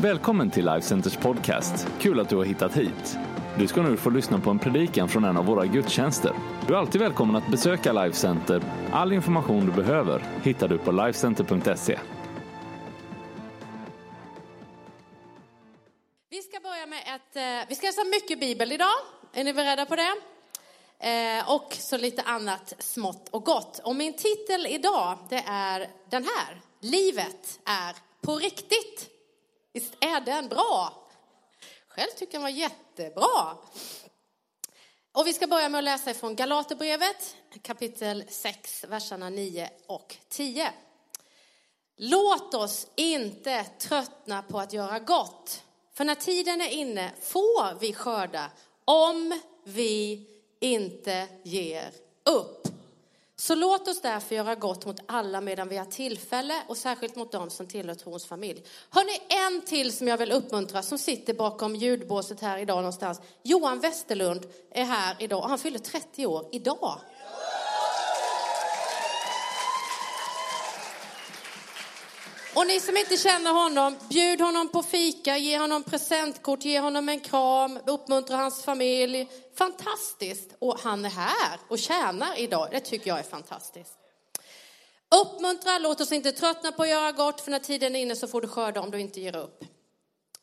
Välkommen till Life Centers podcast. Kul att du har hittat hit. Du ska nu få lyssna på en predikan från en av våra gudstjänster. Du är alltid välkommen att besöka Life Center. All information du behöver hittar du på lifecenter.se. Vi ska börja med ett, eh, vi ska läsa mycket bibel idag. Är ni beredda på det? Eh, och så lite annat smått och gott. Och min titel idag, det är den här. Livet är på riktigt. Visst är den bra? Själv tycker jag den var jättebra. Och vi ska börja med att läsa ifrån Galaterbrevet kapitel 6, verserna 9 och 10. Låt oss inte tröttna på att göra gott. För när tiden är inne får vi skörda om vi inte ger upp. Så låt oss därför göra gott mot alla medan vi har tillfälle och särskilt mot dem som tillhör trons familj. Hörni, en till som jag vill uppmuntra som sitter bakom ljudbåset här idag någonstans. Johan Westerlund är här idag och han fyller 30 år idag. Och ni som inte känner honom, bjud honom på fika, ge honom presentkort, ge honom en kram, uppmuntra hans familj. Fantastiskt! Och han är här och tjänar idag. Det tycker jag är fantastiskt. Uppmuntra, låt oss inte tröttna på att göra gott, för när tiden är inne så får du skörda om du inte ger upp.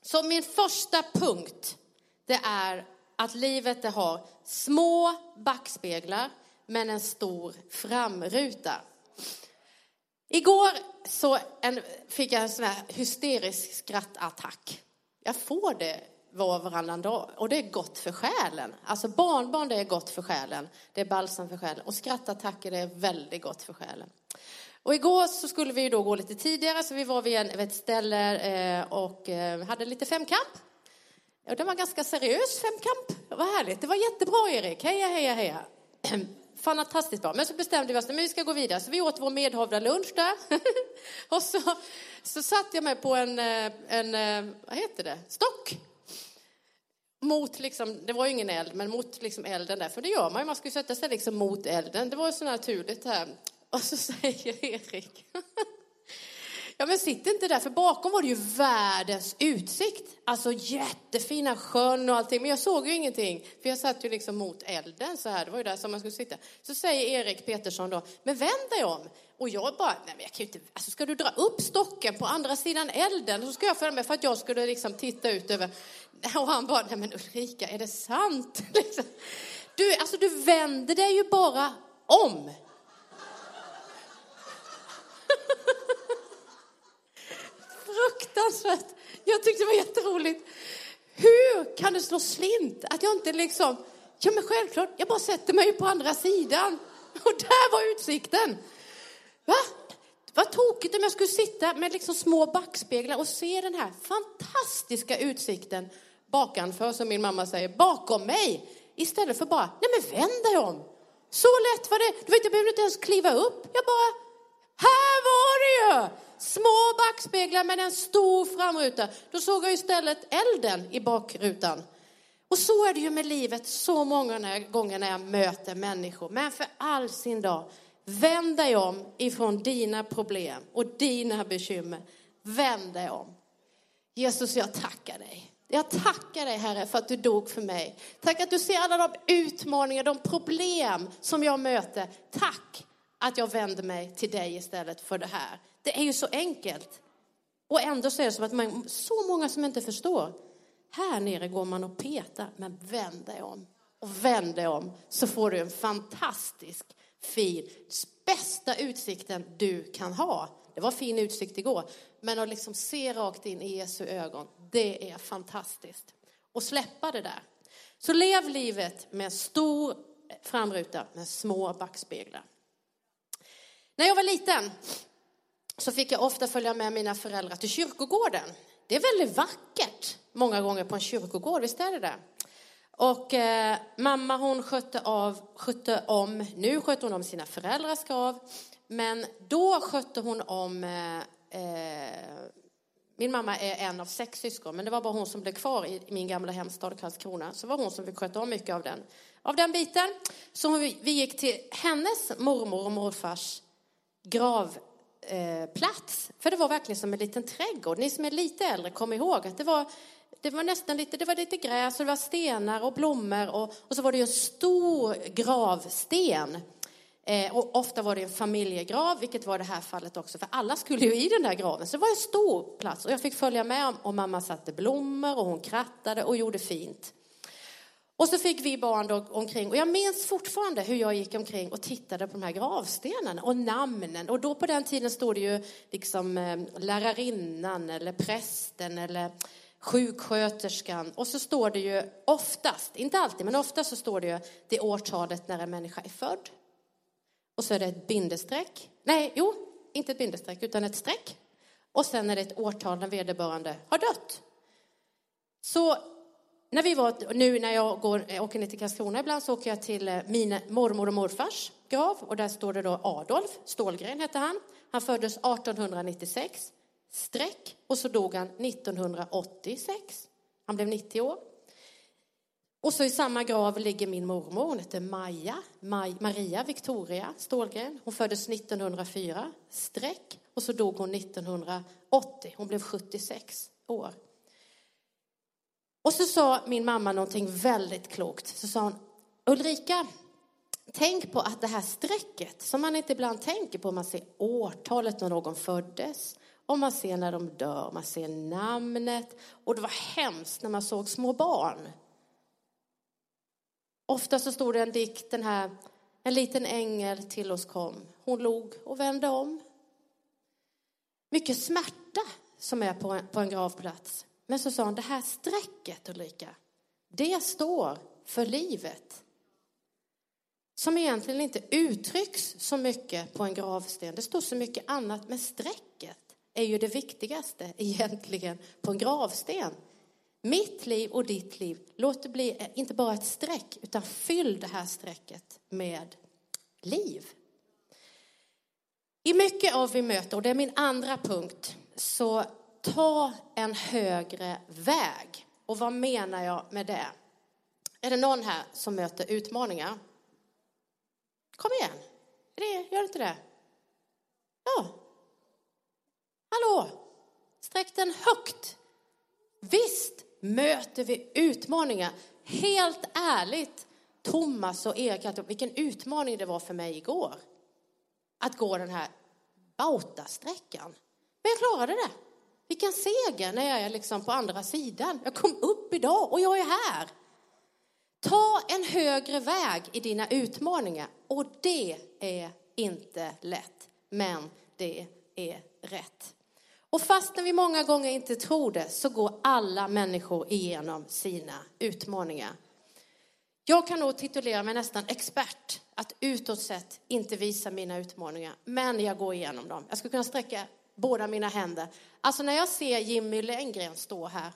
Så min första punkt, det är att livet det har små backspeglar, men en stor framruta. Igår så en, fick jag en sån här hysterisk skrattattack. Jag får det var och varannan dag. Och det är gott för själen. Alltså barnbarn det är gott för själen. Det är balsam för själen. Och skrattattacker det är väldigt gott för själen. Och igår så skulle vi då gå lite tidigare så vi var vid, en, vid ett ställe eh, och eh, hade lite femkamp. Och det var ganska seriös femkamp. Vad härligt. Det var jättebra Erik. Heja, heja, heja. Fantastiskt bra. Men så bestämde vi oss att vi ska gå vidare. Så vi åt vår medhavda lunch där. och så, så satte jag mig på en, eh, en, eh, vad heter det, stock. Mot liksom, det var ju ingen eld, men mot liksom elden där. För det gör man ju, man ska ju sätta sig liksom mot elden. Det var ju så naturligt här. Och så säger Erik, Ja, men sitt inte där, för bakom var det ju världens utsikt. Alltså jättefina sjön och allting, men jag såg ju ingenting. För jag satt ju liksom mot elden så här, det var ju där som man skulle sitta. Så säger Erik Petersson då, men vänd dig om. Och jag bara, nej men jag kan ju inte, alltså ska du dra upp stocken på andra sidan elden? Så ska jag följa med för att jag skulle liksom titta ut över. Och han bara, nej men Ulrika, är det sant? Liksom. Du, alltså du vänder dig ju bara om. Fruktansvärt. Jag tyckte det var jätteroligt. Hur kan det slå slint? Att jag inte liksom, ja men självklart, jag bara sätter mig på andra sidan. Och där var utsikten. Va? Vad tokigt om jag skulle sitta med liksom små backspeglar och se den här fantastiska utsikten bakanför, som min mamma säger, bakom mig. Istället för bara, nej men vänd dig om. Så lätt var det. Du vet, jag behövde inte ens kliva upp. Jag bara, här var det ju! Små backspeglar med en stor framruta. Då såg jag istället elden i bakrutan. Och så är det ju med livet så många gånger när jag möter människor. Men för all sin dag, vänd dig om ifrån dina problem och dina bekymmer. Vänd dig om. Jesus, jag tackar dig. Jag tackar dig Herre för att du dog för mig. Tack att du ser alla de utmaningar, de problem som jag möter. Tack att jag vänder mig till dig istället för det här. Det är ju så enkelt. Och ändå så är det som att man, så många som inte förstår. Här nere går man och petar, men vänd dig om. Och vänd dig om så får du en fantastisk fin, bästa utsikten du kan ha. Det var fin utsikt igår, men att liksom se rakt in i Jesu ögon, det är fantastiskt. Och släppa det där. Så lev livet med stor framruta med små backspeglar. När jag var liten så fick jag ofta följa med mina föräldrar till kyrkogården. Det är väldigt vackert många gånger på en kyrkogård, visst är det det? Och eh, mamma hon skötte, av, skötte om, nu skötte hon om sina föräldrars grav, men då skötte hon om, eh, eh, min mamma är en av sex syskon, men det var bara hon som blev kvar i min gamla hemstad Karlskrona, så var hon som fick sköta om mycket av den, av den biten. Så vi, vi gick till hennes mormor och morfars grav eh, plats. För det var verkligen som en liten trädgård. Ni som är lite äldre, kom ihåg att det var, det var nästan lite, det var lite gräs och det var stenar och blommor och, och så var det ju en stor gravsten. Eh, och ofta var det en familjegrav, vilket var det här fallet också, för alla skulle ju i den där graven. Så det var en stor plats och jag fick följa med och mamma satte blommor och hon krattade och gjorde fint. Och så fick vi barn då omkring, och jag minns fortfarande hur jag gick omkring och tittade på de här gravstenarna och namnen. Och då på den tiden stod det ju liksom eh, lärarinnan eller prästen eller sjuksköterskan. Och så står det ju oftast, inte alltid, men oftast så står det ju det årtalet när en människa är född. Och så är det ett bindestreck. Nej, jo, inte ett bindestreck, utan ett streck. Och sen är det ett årtal när vederbörande har dött. Så när vi var, nu när jag går, eh, åker ner till Karlskrona ibland så åker jag till eh, min mormor och morfars grav och där står det då Adolf Stålgren hette han. Han föddes 1896, streck, och så dog han 1986. Han blev 90 år. Och så i samma grav ligger min mormor, hon heter Maja, Maj, Maria Victoria Stålgren. Hon föddes 1904, streck, och så dog hon 1980. Hon blev 76 år. Och så sa min mamma någonting väldigt klokt. Så sa hon, Ulrika, tänk på att det här strecket som man inte ibland tänker på, man ser årtalet när någon föddes, och man ser när de dör, man ser namnet. Och det var hemskt när man såg små barn. Ofta så stod det en dikt, den här, en liten ängel till oss kom. Hon log och vände om. Mycket smärta som är på en, på en gravplats. Men så sa hon, det här strecket Ulrika, det står för livet. Som egentligen inte uttrycks så mycket på en gravsten. Det står så mycket annat, men strecket är ju det viktigaste egentligen på en gravsten. Mitt liv och ditt liv, låt det bli inte bara ett streck, utan fyll det här strecket med liv. I mycket av vi möter, och det är min andra punkt, så ta en högre väg. Och vad menar jag med det? Är det någon här som möter utmaningar? Kom igen. Det, gör inte det? Ja. Hallå? Sträck den högt. Visst möter vi utmaningar. Helt ärligt, Thomas och Erik, vilken utmaning det var för mig igår. Att gå den här Bautasträckan. Men jag klarade det. Vilken seger när jag är liksom på andra sidan. Jag kom upp idag och jag är här. Ta en högre väg i dina utmaningar och det är inte lätt, men det är rätt. Och fastän vi många gånger inte tror det så går alla människor igenom sina utmaningar. Jag kan nog titulera mig nästan expert att utåt sett inte visa mina utmaningar, men jag går igenom dem. Jag skulle kunna sträcka båda mina händer. Alltså när jag ser Jimmy Lenngren stå här,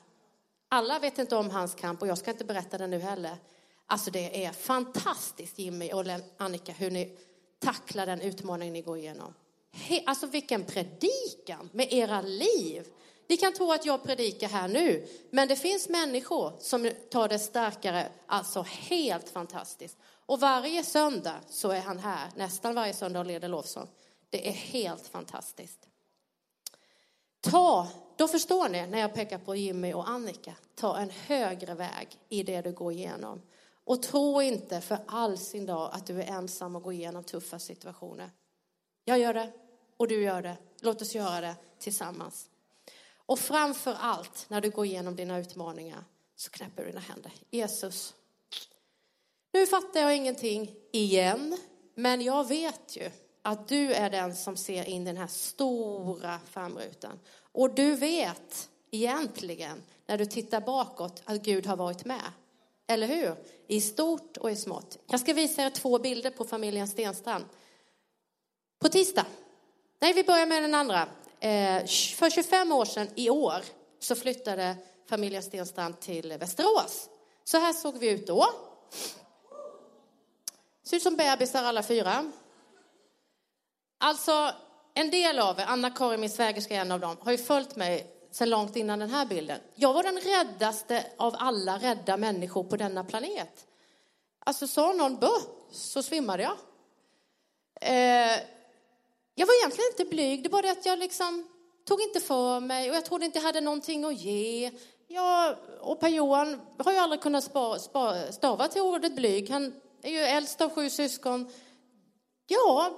alla vet inte om hans kamp och jag ska inte berätta det nu heller. Alltså det är fantastiskt Jimmy och Annika hur ni tacklar den utmaning ni går igenom. He, alltså vilken predikan med era liv. Ni kan tro att jag predikar här nu, men det finns människor som tar det starkare, alltså helt fantastiskt. Och varje söndag så är han här, nästan varje söndag och leder lovsång. Det är helt fantastiskt. Ta, då förstår ni när jag pekar på Jimmy och Annika, ta en högre väg i det du går igenom. Och tro inte för all sin dag att du är ensam och går igenom tuffa situationer. Jag gör det och du gör det. Låt oss göra det tillsammans. Och framför allt när du går igenom dina utmaningar så knäpper du dina händer. Jesus, nu fattar jag ingenting igen, men jag vet ju att du är den som ser in den här stora framrutan. Och du vet egentligen, när du tittar bakåt, att Gud har varit med. Eller hur? I stort och i smått. Jag ska visa er två bilder på familjen Stenstrand. På tisdag. Nej, vi börjar med den andra. Eh, för 25 år sedan i år så flyttade familjen Stenstrand till Västerås. Så här såg vi ut då. Ser ut som bebisar alla fyra. Alltså, en del av er, Anna-Karin, min svägerska en av dem, har ju följt mig sedan långt innan den här bilden. Jag var den räddaste av alla rädda människor på denna planet. Alltså, sa någon bö, så svimmade jag. Eh, jag var egentligen inte blyg, det var det att jag liksom tog inte för mig och jag trodde inte jag hade någonting att ge. Jag och Per-Johan har ju aldrig kunnat spa, spa, stava till ordet blyg. Han är ju äldst av sju syskon. Ja,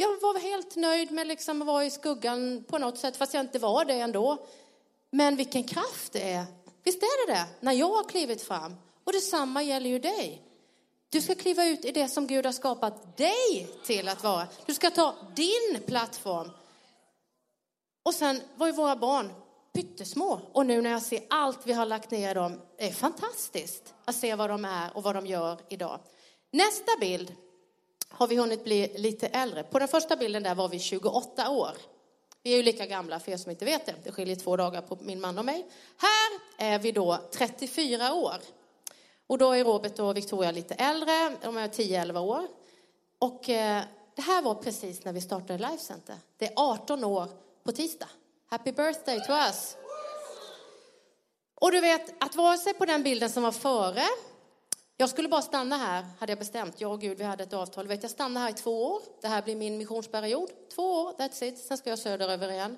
jag var helt nöjd med liksom att vara i skuggan på något sätt, fast jag inte var det ändå. Men vilken kraft det är. Visst är det det? När jag har klivit fram. Och detsamma gäller ju dig. Du ska kliva ut i det som Gud har skapat dig till att vara. Du ska ta din plattform. Och sen var ju våra barn pyttesmå. Och nu när jag ser allt vi har lagt ner dem, det är fantastiskt att se vad de är och vad de gör idag. Nästa bild har vi hunnit bli lite äldre. På den första bilden där var vi 28 år. Vi är ju lika gamla för er som inte vet det. Det skiljer två dagar på min man och mig. Här är vi då 34 år. Och då är Robert och Victoria lite äldre, de är 10-11 år. Och eh, det här var precis när vi startade Life Center. Det är 18 år på tisdag. Happy birthday to us! Och du vet, att vara sig på den bilden som var före, jag skulle bara stanna här, hade jag bestämt. Jag och Gud, vi hade ett avtal. Vet, jag stannar här i två år. Det här blir min missionsperiod. Två år, that's it. Sen ska jag söderöver igen.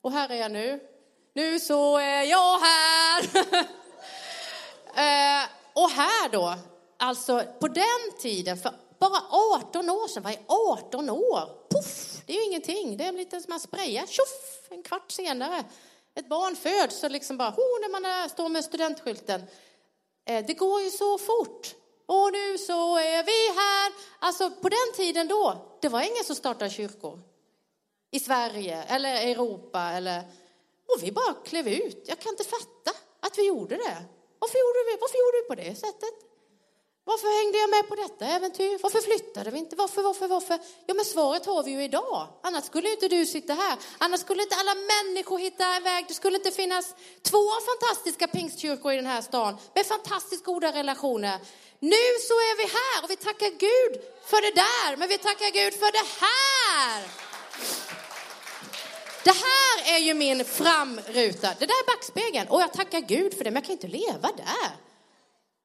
Och här är jag nu. Nu så är jag här! eh, och här då, alltså på den tiden, för bara 18 år sedan, vad är 18 år? Puff, det är ju ingenting. Det är lite som man sprayar, tjoff, en kvart senare. Ett barn föds och liksom bara, oh, när man står med studentskylten. Eh, det går ju så fort. Och nu så är vi här. Alltså på den tiden då, det var ingen som startade kyrkor. I Sverige eller Europa eller... Och vi bara klev ut. Jag kan inte fatta att vi gjorde det. Varför gjorde vi, varför gjorde vi på det sättet? Varför hängde jag med på detta äventyr? Varför flyttade vi inte? Varför, varför, varför? Ja, men svaret har vi ju idag. Annars skulle inte du sitta här. Annars skulle inte alla människor hitta en väg. Det skulle inte finnas två fantastiska pingstkyrkor i den här stan med fantastiskt goda relationer. Nu så är vi här och vi tackar Gud för det där, men vi tackar Gud för det här. Det här är ju min framruta. Det där är backspegeln. Och jag tackar Gud för det, men jag kan inte leva där.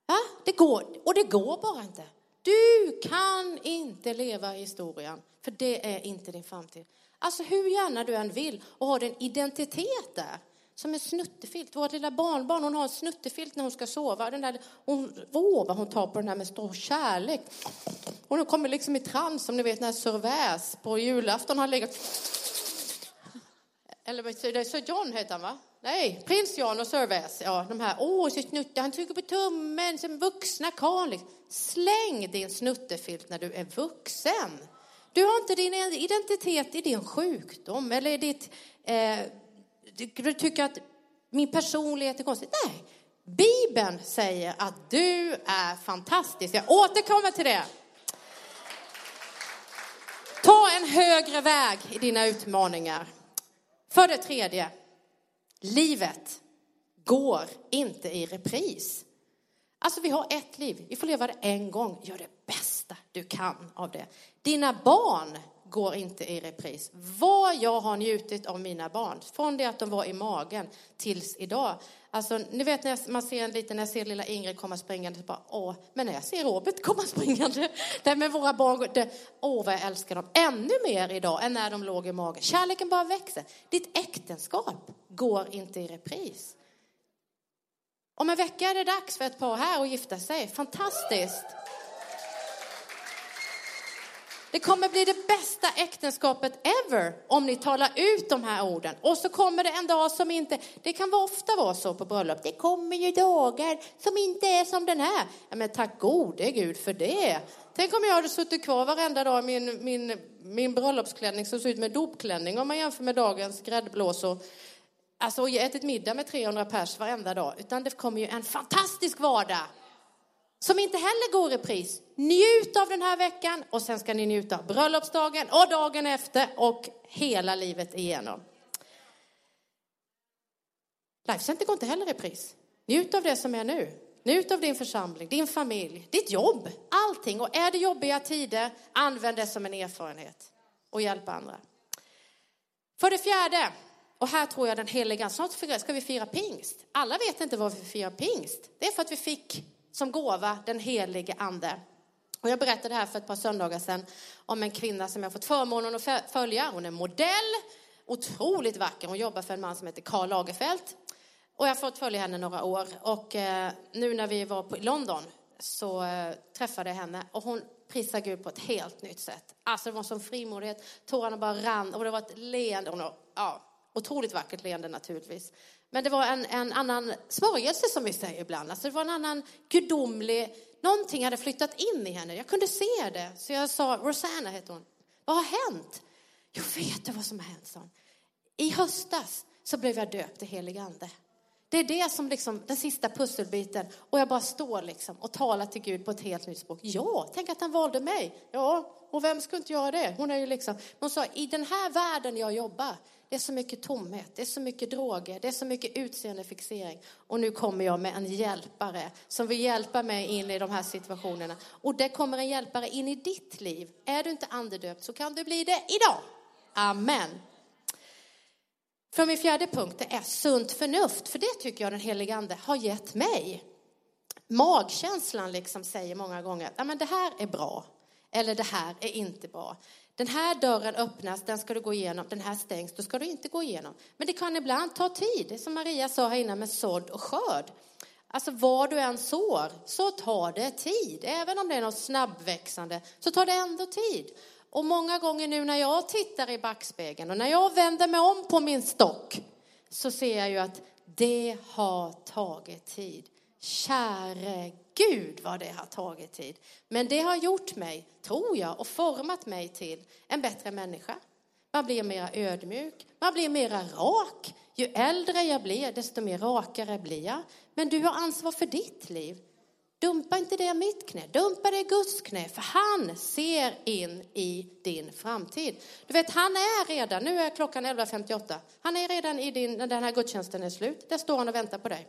Ja, det går, och det går bara inte. Du kan inte leva i historien, för det är inte din framtid. Alltså hur gärna du än vill och har din identitet där, som en snuttefilt. Vårt lilla barnbarn, hon har en snuttefilt när hon ska sova. Den där, hon, åh, vad hon tar på den här med stor kärlek. Hon kommer liksom i trans, som ni vet när Sir på julafton har legat eller Sir John heter han va? Nej, prins John och Sir Väs. Ja, de här, åh, så snutte, han trycker på tummen som vuxna karl. Liksom. Släng din snuttefilt när du är vuxen. Du har inte din identitet i din sjukdom eller i ditt... Eh, du tycker att min personlighet är konstig. Nej, Bibeln säger att du är fantastisk. Jag återkommer till det. Ta en högre väg i dina utmaningar. För det tredje, livet går inte i repris. Alltså vi har ett liv, vi får leva det en gång. Gör det bästa du kan av det. Dina barn går inte i repris. Vad jag har njutit av mina barn, från det att de var i magen tills idag. Alltså, ni vet när man ser en liten, när jag ser lilla Ingrid komma springande, så bara, åh, men när jag ser Robert komma springande, där med våra barn, det, åh vad jag älskar dem, ännu mer idag än när de låg i magen. Kärleken bara växer. Ditt äktenskap går inte i repris. Om en vecka är det dags för ett par här att gifta sig. Fantastiskt! Det kommer bli det bästa äktenskapet ever om ni talar ut de här orden. Och så kommer det en dag som inte, det kan ofta vara så på bröllop, det kommer ju dagar som inte är som den här. Ja, men tack gode Gud för det. Tänk om jag hade suttit kvar varenda dag i min, min, min bröllopsklänning som ser ut med dopklänning om man jämför med dagens gräddblåsor. Alltså och ätit middag med 300 pers varenda dag. Utan det kommer ju en fantastisk vardag som inte heller går i pris. Njut av den här veckan och sen ska ni njuta av bröllopsdagen och dagen efter och hela livet igenom. Lifecenter går inte heller i pris. Njut av det som är nu. Njut av din församling, din familj, ditt jobb, allting. Och är det jobbiga tider, använd det som en erfarenhet och hjälp andra. För det fjärde, och här tror jag den heliga, snart ska vi fira pingst. Alla vet inte varför vi firar pingst. Det är för att vi fick som gåva den helige ande. Och jag berättade här för ett par söndagar sedan om en kvinna som jag fått förmånen att följa. Hon är modell, otroligt vacker. Hon jobbar för en man som heter Karl Lagerfeld. Och jag har fått följa henne några år. Och eh, nu när vi var på, i London så eh, träffade jag henne och hon prisar Gud på ett helt nytt sätt. Alltså det var som frimodighet, tårarna bara rann och det var ett leende. Och, ja, otroligt vackert leende naturligtvis. Men det var en, en annan smörjelse som vi säger ibland. Alltså det var en annan gudomlig, någonting hade flyttat in i henne. Jag kunde se det. Så jag sa, Rosanna heter hon, vad har hänt? Jag vet du vad som har hänt, sa hon. I höstas så blev jag döpt i helig ande. Det är det som liksom den sista pusselbiten. Och jag bara står liksom och talar till Gud på ett helt nytt språk. Ja, tänk att han valde mig. Ja, och vem skulle inte göra det? Hon är ju liksom, hon sa, i den här världen jag jobbar, det är så mycket tomhet, det är så mycket droger, det är så mycket utseendefixering. Och nu kommer jag med en hjälpare som vill hjälpa mig in i de här situationerna. Och det kommer en hjälpare in i ditt liv. Är du inte andedöpt så kan du bli det idag. Amen. För min fjärde punkt är sunt förnuft, för det tycker jag den helige Ande har gett mig. Magkänslan liksom säger många gånger att det här är bra, eller det här är inte bra. Den här dörren öppnas, den ska du gå igenom, den här stängs, då ska du inte gå igenom. Men det kan ibland ta tid, som Maria sa här innan med sådd och skörd. Alltså vad du än sår, så tar det tid. Även om det är något snabbväxande, så tar det ändå tid. Och många gånger nu när jag tittar i backspegeln och när jag vänder mig om på min stock så ser jag ju att det har tagit tid. Käre Gud vad det har tagit tid. Men det har gjort mig, tror jag, och format mig till en bättre människa. Man blir mer ödmjuk, man blir mer rak. Ju äldre jag blir, desto mer rakare blir jag. Men du har ansvar för ditt liv. Dumpa inte det i mitt knä, dumpa det i Guds knä, för han ser in i din framtid. Du vet, han är redan, nu är klockan 11.58, han är redan i din, när den här gudstjänsten är slut, där står han och väntar på dig.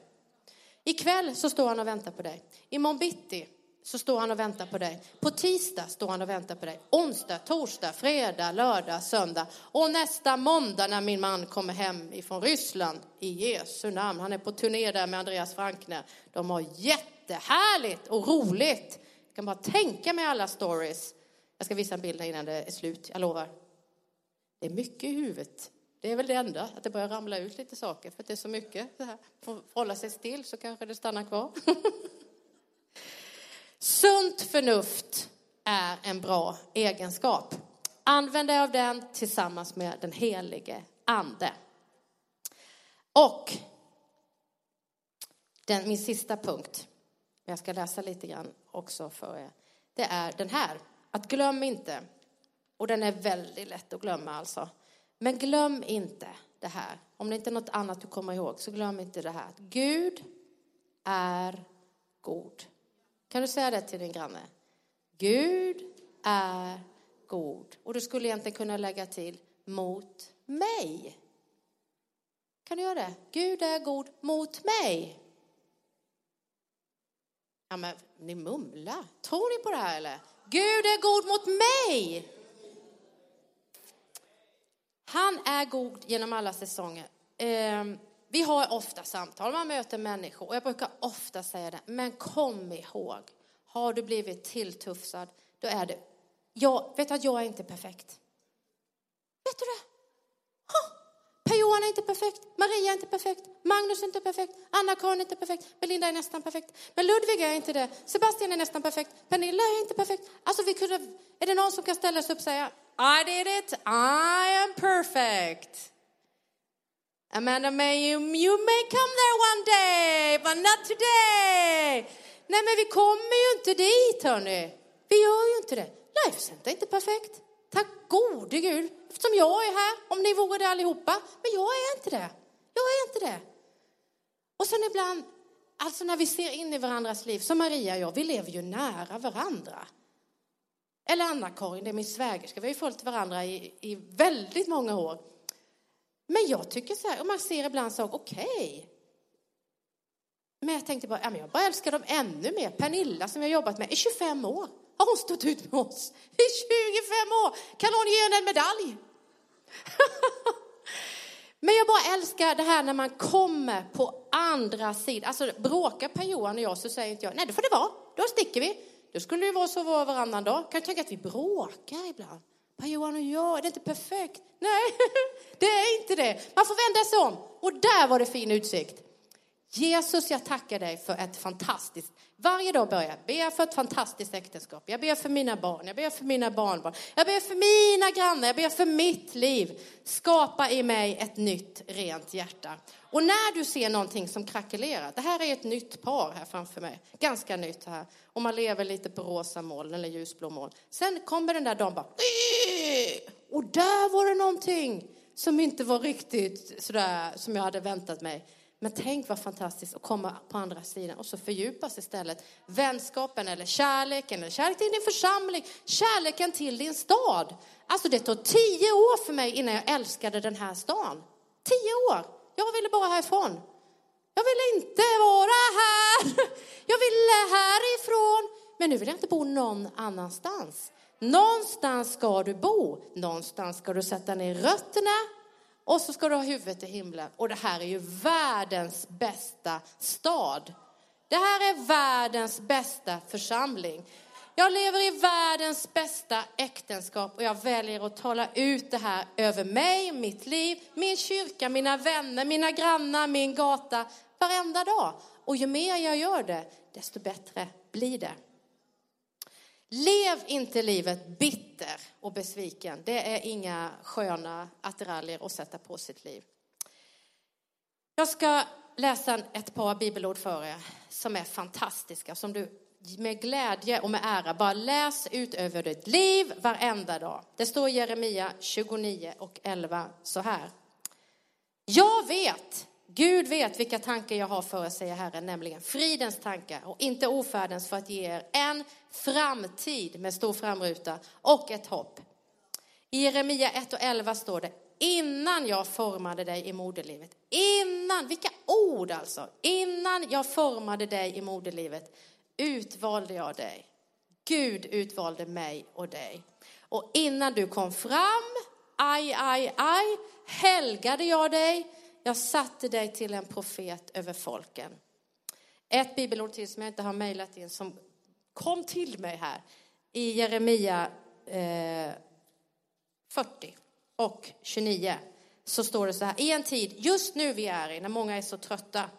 Ikväll så står han och väntar på dig. Imorgon bitti så står han och väntar på dig. På tisdag står han och väntar på dig. Onsdag, torsdag, fredag, lördag, söndag. Och nästa måndag när min man kommer hem ifrån Ryssland, i Jesu namn, han är på turné där med Andreas Frankner. De har jättehärligt och roligt. Jag kan bara tänka mig alla stories. Jag ska visa en bild innan det är slut, jag lovar. Det är mycket i huvudet. Det är väl det enda, att det börjar ramla ut lite saker, för att det är så mycket. Det här. Får hålla sig still så kanske det stannar kvar. Sunt förnuft är en bra egenskap. Använd dig av den tillsammans med den helige ande. Och den, min sista punkt, jag ska läsa lite grann också för er, det är den här. Att glöm inte, och den är väldigt lätt att glömma alltså. Men glöm inte det här. Om det inte är något annat du kommer ihåg, så glöm inte det här. Gud är god. Kan du säga det till din granne? Gud är god. Och du skulle egentligen kunna lägga till mot mig. Kan du göra det? Gud är god mot mig. Ja, men ni mumlar. Tror ni på det här eller? Gud är god mot mig. Han är god genom alla säsonger. Ehm, vi har ofta samtal, man möter människor och jag brukar ofta säga det, men kom ihåg, har du blivit tilltufsad, då är det, jag vet att jag är inte perfekt. Vet du det? Per-Johan är inte perfekt, Maria är inte perfekt, Magnus är inte perfekt, Anna-Karin är inte perfekt, Belinda är nästan perfekt, men Ludvig är inte det, Sebastian är nästan perfekt, Pernilla är inte perfekt. Alltså vi kunde, är det någon som kan ställa sig upp och säga, I did it, I am perfect. Amanda, may you, you may come there one day, but not today. Nej, men vi kommer ju inte dit, hörni. Vi gör ju inte det. Lifecenter är inte perfekt. Tack gode Gud, eftersom jag är här, om ni vore det allihopa. Men jag är inte det. Jag är inte det. Och sen ibland, alltså när vi ser in i varandras liv, som Maria och jag, vi lever ju nära varandra. Eller Anna-Karin, det är min svägerska, vi har ju följt varandra i, i väldigt många år. Men jag tycker så här, och man ser ibland så, okej. Okay. Men jag tänkte bara, ja, men jag bara älskar dem ännu mer. Pernilla som jag har jobbat med i 25 år har hon stått ut med oss. I 25 år! Kan hon ge henne en medalj? Men jag bara älskar det här när man kommer på andra sidan. Alltså bråkar Per-Johan och jag så säger inte jag, nej det får det vara, då sticker vi. Då skulle ju vara så var varannan dag. Kan du tänka att vi bråkar ibland? Men Johan och jag, är det inte perfekt? Nej, det är inte det. Man får vända sig om. Och där var det fin utsikt. Jesus, jag tackar dig för ett fantastiskt, varje dag börjar jag be för ett fantastiskt äktenskap. Jag ber för mina barn, jag ber för mina barnbarn, jag ber för mina grannar, jag ber för mitt liv. Skapa i mig ett nytt rent hjärta. Och när du ser någonting som krackelerar, det här är ett nytt par här framför mig, ganska nytt här, och man lever lite på rosa moln eller ljusblå moln. Sen kommer den där dagen bara, och där var det någonting som inte var riktigt sådär som jag hade väntat mig. Men tänk vad fantastiskt att komma på andra sidan och så fördjupas istället vänskapen eller kärleken, eller kärlek till din församling, kärleken till din stad. Alltså det tog tio år för mig innan jag älskade den här stan. Tio år! Jag ville bara härifrån. Jag ville inte vara här. Jag ville härifrån. Men nu vill jag inte bo någon annanstans. Någonstans ska du bo. Någonstans ska du sätta ner rötterna och så ska du ha huvudet i himlen. Och det här är ju världens bästa stad. Det här är världens bästa församling. Jag lever i världens bästa äktenskap och jag väljer att tala ut det här över mig, mitt liv, min kyrka, mina vänner, mina grannar, min gata, varenda dag. Och ju mer jag gör det, desto bättre blir det. Lev inte livet bitter och besviken. Det är inga sköna attiraljer att sätta på sitt liv. Jag ska läsa ett par bibelord för er som är fantastiska, som du med glädje och med ära bara läs ut över ditt liv varenda dag. Det står i Jeremia 29 och 11 så här. Jag vet Gud vet vilka tankar jag har för er, säger Herren, nämligen fridens tankar och inte ofärdens för att ge er en framtid med stor framruta och ett hopp. I Jeremia 1 och 11 står det, innan jag formade dig i moderlivet, innan, vilka ord alltså, innan jag formade dig i moderlivet utvalde jag dig. Gud utvalde mig och dig. Och innan du kom fram, aj, aj, aj, helgade jag dig jag satte dig till en profet över folken. Ett bibelord till som jag inte har mejlat in som kom till mig här i Jeremia eh, 40 och 29 så står det så här, i en tid just nu vi är i, när många är så trötta,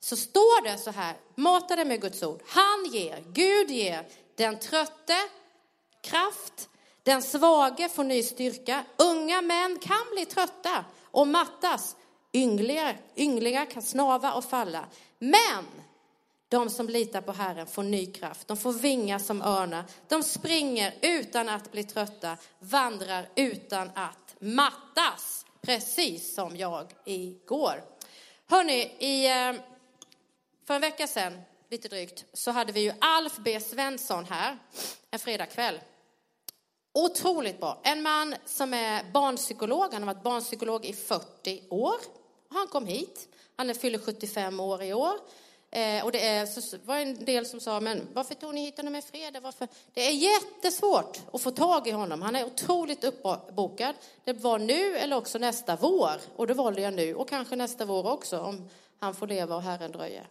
så står det så här, mata med Guds ord. Han ger, Gud ger den trötte kraft, den svage får ny styrka. Unga män kan bli trötta och mattas, Ynglingar, ynglingar kan snava och falla. Men de som litar på Herren får ny kraft. De får vingar som örnar. De springer utan att bli trötta, vandrar utan att mattas. Precis som jag igår. Hörni, i, eh, för en vecka sedan, lite drygt, så hade vi ju Alf B Svensson här en fredagkväll. Otroligt bra. En man som är barnpsykolog, han har varit barnpsykolog i 40 år. Han kom hit. Han fyller 75 år i år. Eh, och det är, så var en del som sa, men varför tog ni hit honom i fredag? Varför? Det är jättesvårt att få tag i honom. Han är otroligt uppbokad. Det var nu eller också nästa vår. Och då valde jag nu och kanske nästa vår också om han får leva och Herren dröjer.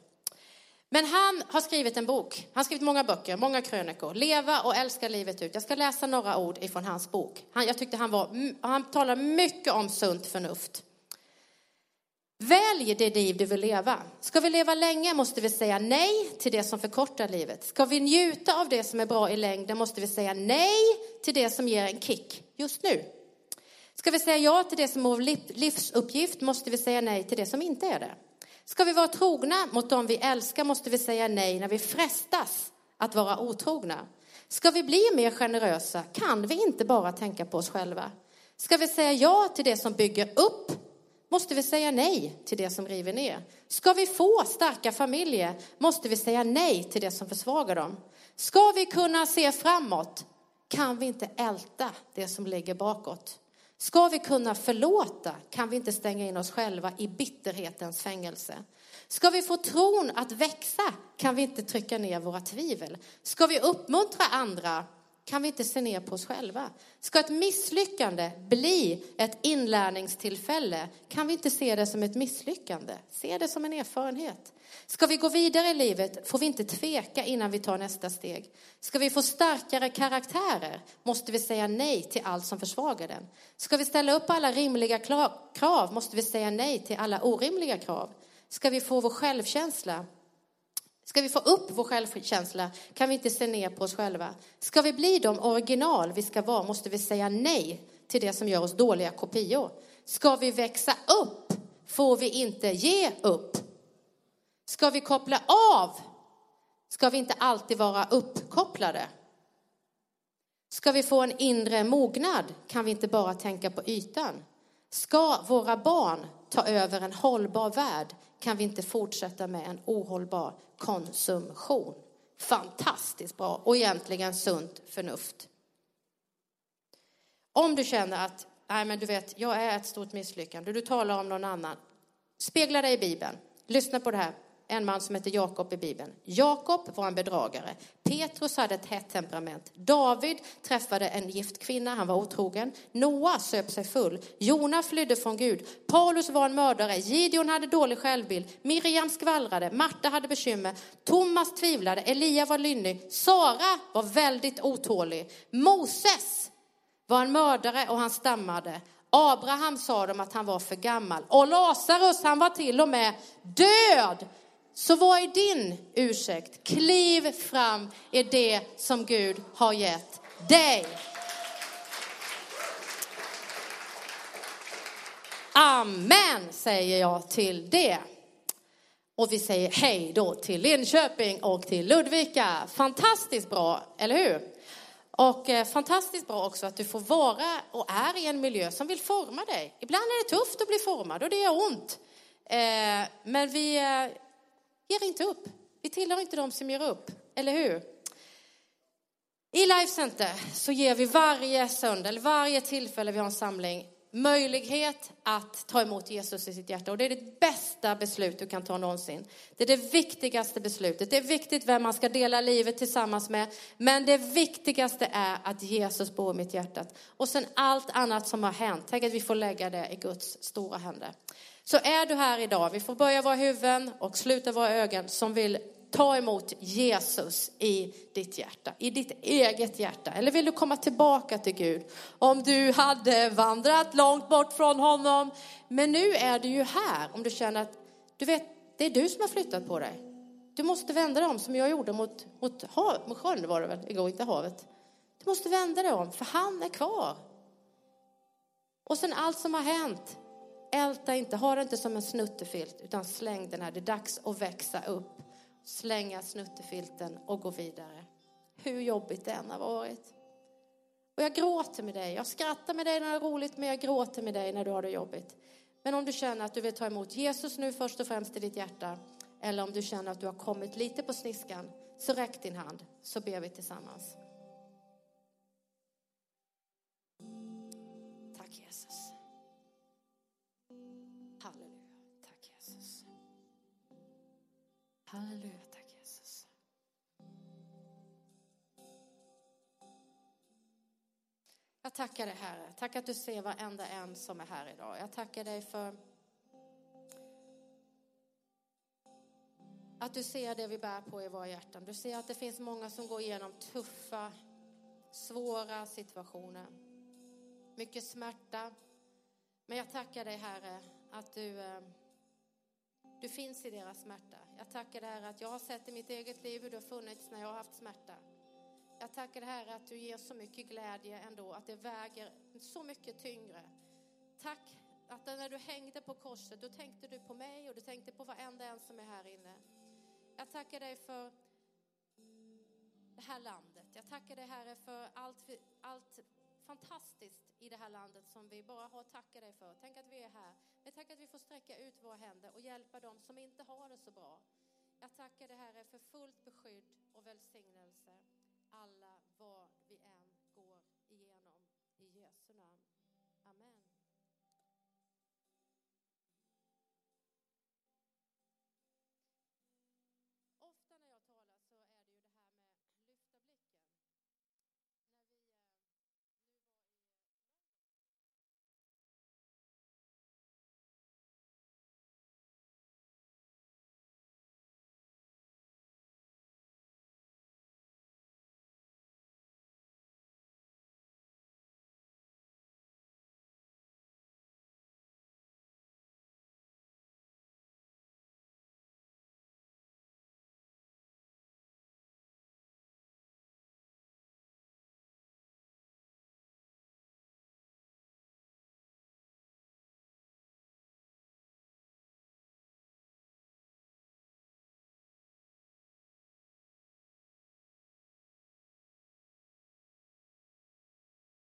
Men han har skrivit en bok. Han har skrivit många böcker, många krönikor. Leva och älska livet ut. Jag ska läsa några ord ifrån hans bok. Han, jag tyckte han var, han talar mycket om sunt förnuft. Välj det liv du vill leva. Ska vi leva länge måste vi säga nej till det som förkortar livet. Ska vi njuta av det som är bra i längden måste vi säga nej till det som ger en kick just nu. Ska vi säga ja till det som är vår livsuppgift måste vi säga nej till det som inte är det. Ska vi vara trogna mot dem vi älskar måste vi säga nej när vi frestas att vara otrogna. Ska vi bli mer generösa kan vi inte bara tänka på oss själva. Ska vi säga ja till det som bygger upp måste vi säga nej till det som river ner. Ska vi få starka familjer måste vi säga nej till det som försvagar dem. Ska vi kunna se framåt kan vi inte älta det som ligger bakåt. Ska vi kunna förlåta kan vi inte stänga in oss själva i bitterhetens fängelse. Ska vi få tron att växa kan vi inte trycka ner våra tvivel. Ska vi uppmuntra andra kan vi inte se ner på oss själva. Ska ett misslyckande bli ett inlärningstillfälle kan vi inte se det som ett misslyckande. Se det som en erfarenhet. Ska vi gå vidare i livet får vi inte tveka innan vi tar nästa steg. Ska vi få starkare karaktärer måste vi säga nej till allt som försvagar den. Ska vi ställa upp alla rimliga krav måste vi säga nej till alla orimliga krav. Ska vi få vår självkänsla Ska vi få upp vår självkänsla kan vi inte se ner på oss själva. Ska vi bli de original vi ska vara måste vi säga nej till det som gör oss dåliga kopior. Ska vi växa upp får vi inte ge upp. Ska vi koppla av ska vi inte alltid vara uppkopplade. Ska vi få en inre mognad kan vi inte bara tänka på ytan. Ska våra barn ta över en hållbar värld kan vi inte fortsätta med en ohållbar konsumtion. Fantastiskt bra och egentligen sunt förnuft. Om du känner att, nej men du vet, jag är ett stort misslyckande, du talar om någon annan. Spegla dig i Bibeln. Lyssna på det här en man som heter Jakob i Bibeln. Jakob var en bedragare. Petrus hade ett hett temperament. David träffade en gift kvinna, han var otrogen. Noah söp sig full. Jona flydde från Gud. Paulus var en mördare. Gideon hade dålig självbild. Miriam skvallrade. Marta hade bekymmer. Thomas tvivlade. Elia var lynnig. Sara var väldigt otålig. Moses var en mördare och han stammade. Abraham sa de att han var för gammal. Och Lazarus, han var till och med död. Så vad är din ursäkt? Kliv fram i det som Gud har gett dig. Amen, säger jag till det. Och vi säger hej då till Linköping och till Ludvika. Fantastiskt bra, eller hur? Och eh, fantastiskt bra också att du får vara och är i en miljö som vill forma dig. Ibland är det tufft att bli formad och det gör ont. Eh, men vi eh, ger inte upp. Vi tillhör inte de som ger upp, eller hur? I Life Center så ger vi varje söndag, eller varje tillfälle vi har en samling, möjlighet att ta emot Jesus i sitt hjärta. Och det är det bästa beslut du kan ta någonsin. Det är det viktigaste beslutet. Det är viktigt vem man ska dela livet tillsammans med. Men det viktigaste är att Jesus bor i mitt hjärta. Och sen allt annat som har hänt, tänk att vi får lägga det i Guds stora händer. Så är du här idag, vi får börja våra huvuden och sluta våra ögon som vill ta emot Jesus i ditt hjärta, i ditt eget hjärta. Eller vill du komma tillbaka till Gud? Om du hade vandrat långt bort från honom, men nu är du ju här. Om du känner att, du vet, det är du som har flyttat på dig. Du måste vända dig om som jag gjorde mot, mot, hav, mot sjön var det väl igår, inte havet. Du måste vända dig om, för han är kvar. Och sen allt som har hänt, älta inte, ha det inte som en snuttefilt, utan släng den här. Det är dags att växa upp, slänga snuttefilten och gå vidare. Hur jobbigt det än har varit. Och jag gråter med dig. Jag skrattar med dig när det är roligt, men jag gråter med dig när du har det jobbigt. Men om du känner att du vill ta emot Jesus nu först och främst i ditt hjärta, eller om du känner att du har kommit lite på sniskan, så räck din hand, så ber vi tillsammans. Halleluja, tack Jesus. Jag tackar dig Herre. Tack att du ser varenda en som är här idag. Jag tackar dig för att du ser det vi bär på i våra hjärtan. Du ser att det finns många som går igenom tuffa, svåra situationer. Mycket smärta. Men jag tackar dig Herre att du eh, du finns i deras smärta. Jag tackar dig Herre att jag har sett i mitt eget liv hur du har funnits när jag har haft smärta. Jag tackar dig Herre att du ger så mycket glädje ändå, att det väger så mycket tyngre. Tack att när du hängde på korset, då tänkte du på mig och du tänkte på varenda en som är här inne. Jag tackar dig för det här landet. Jag tackar dig Herre för allt, allt fantastiskt i det här landet som vi bara har att tacka dig för. Tänk att vi är här. Men tack att vi får sträcka ut våra händer och hjälpa dem som inte har det så bra. Jag tackar dig Herre för fullt beskydd och välsignelse alla var vi än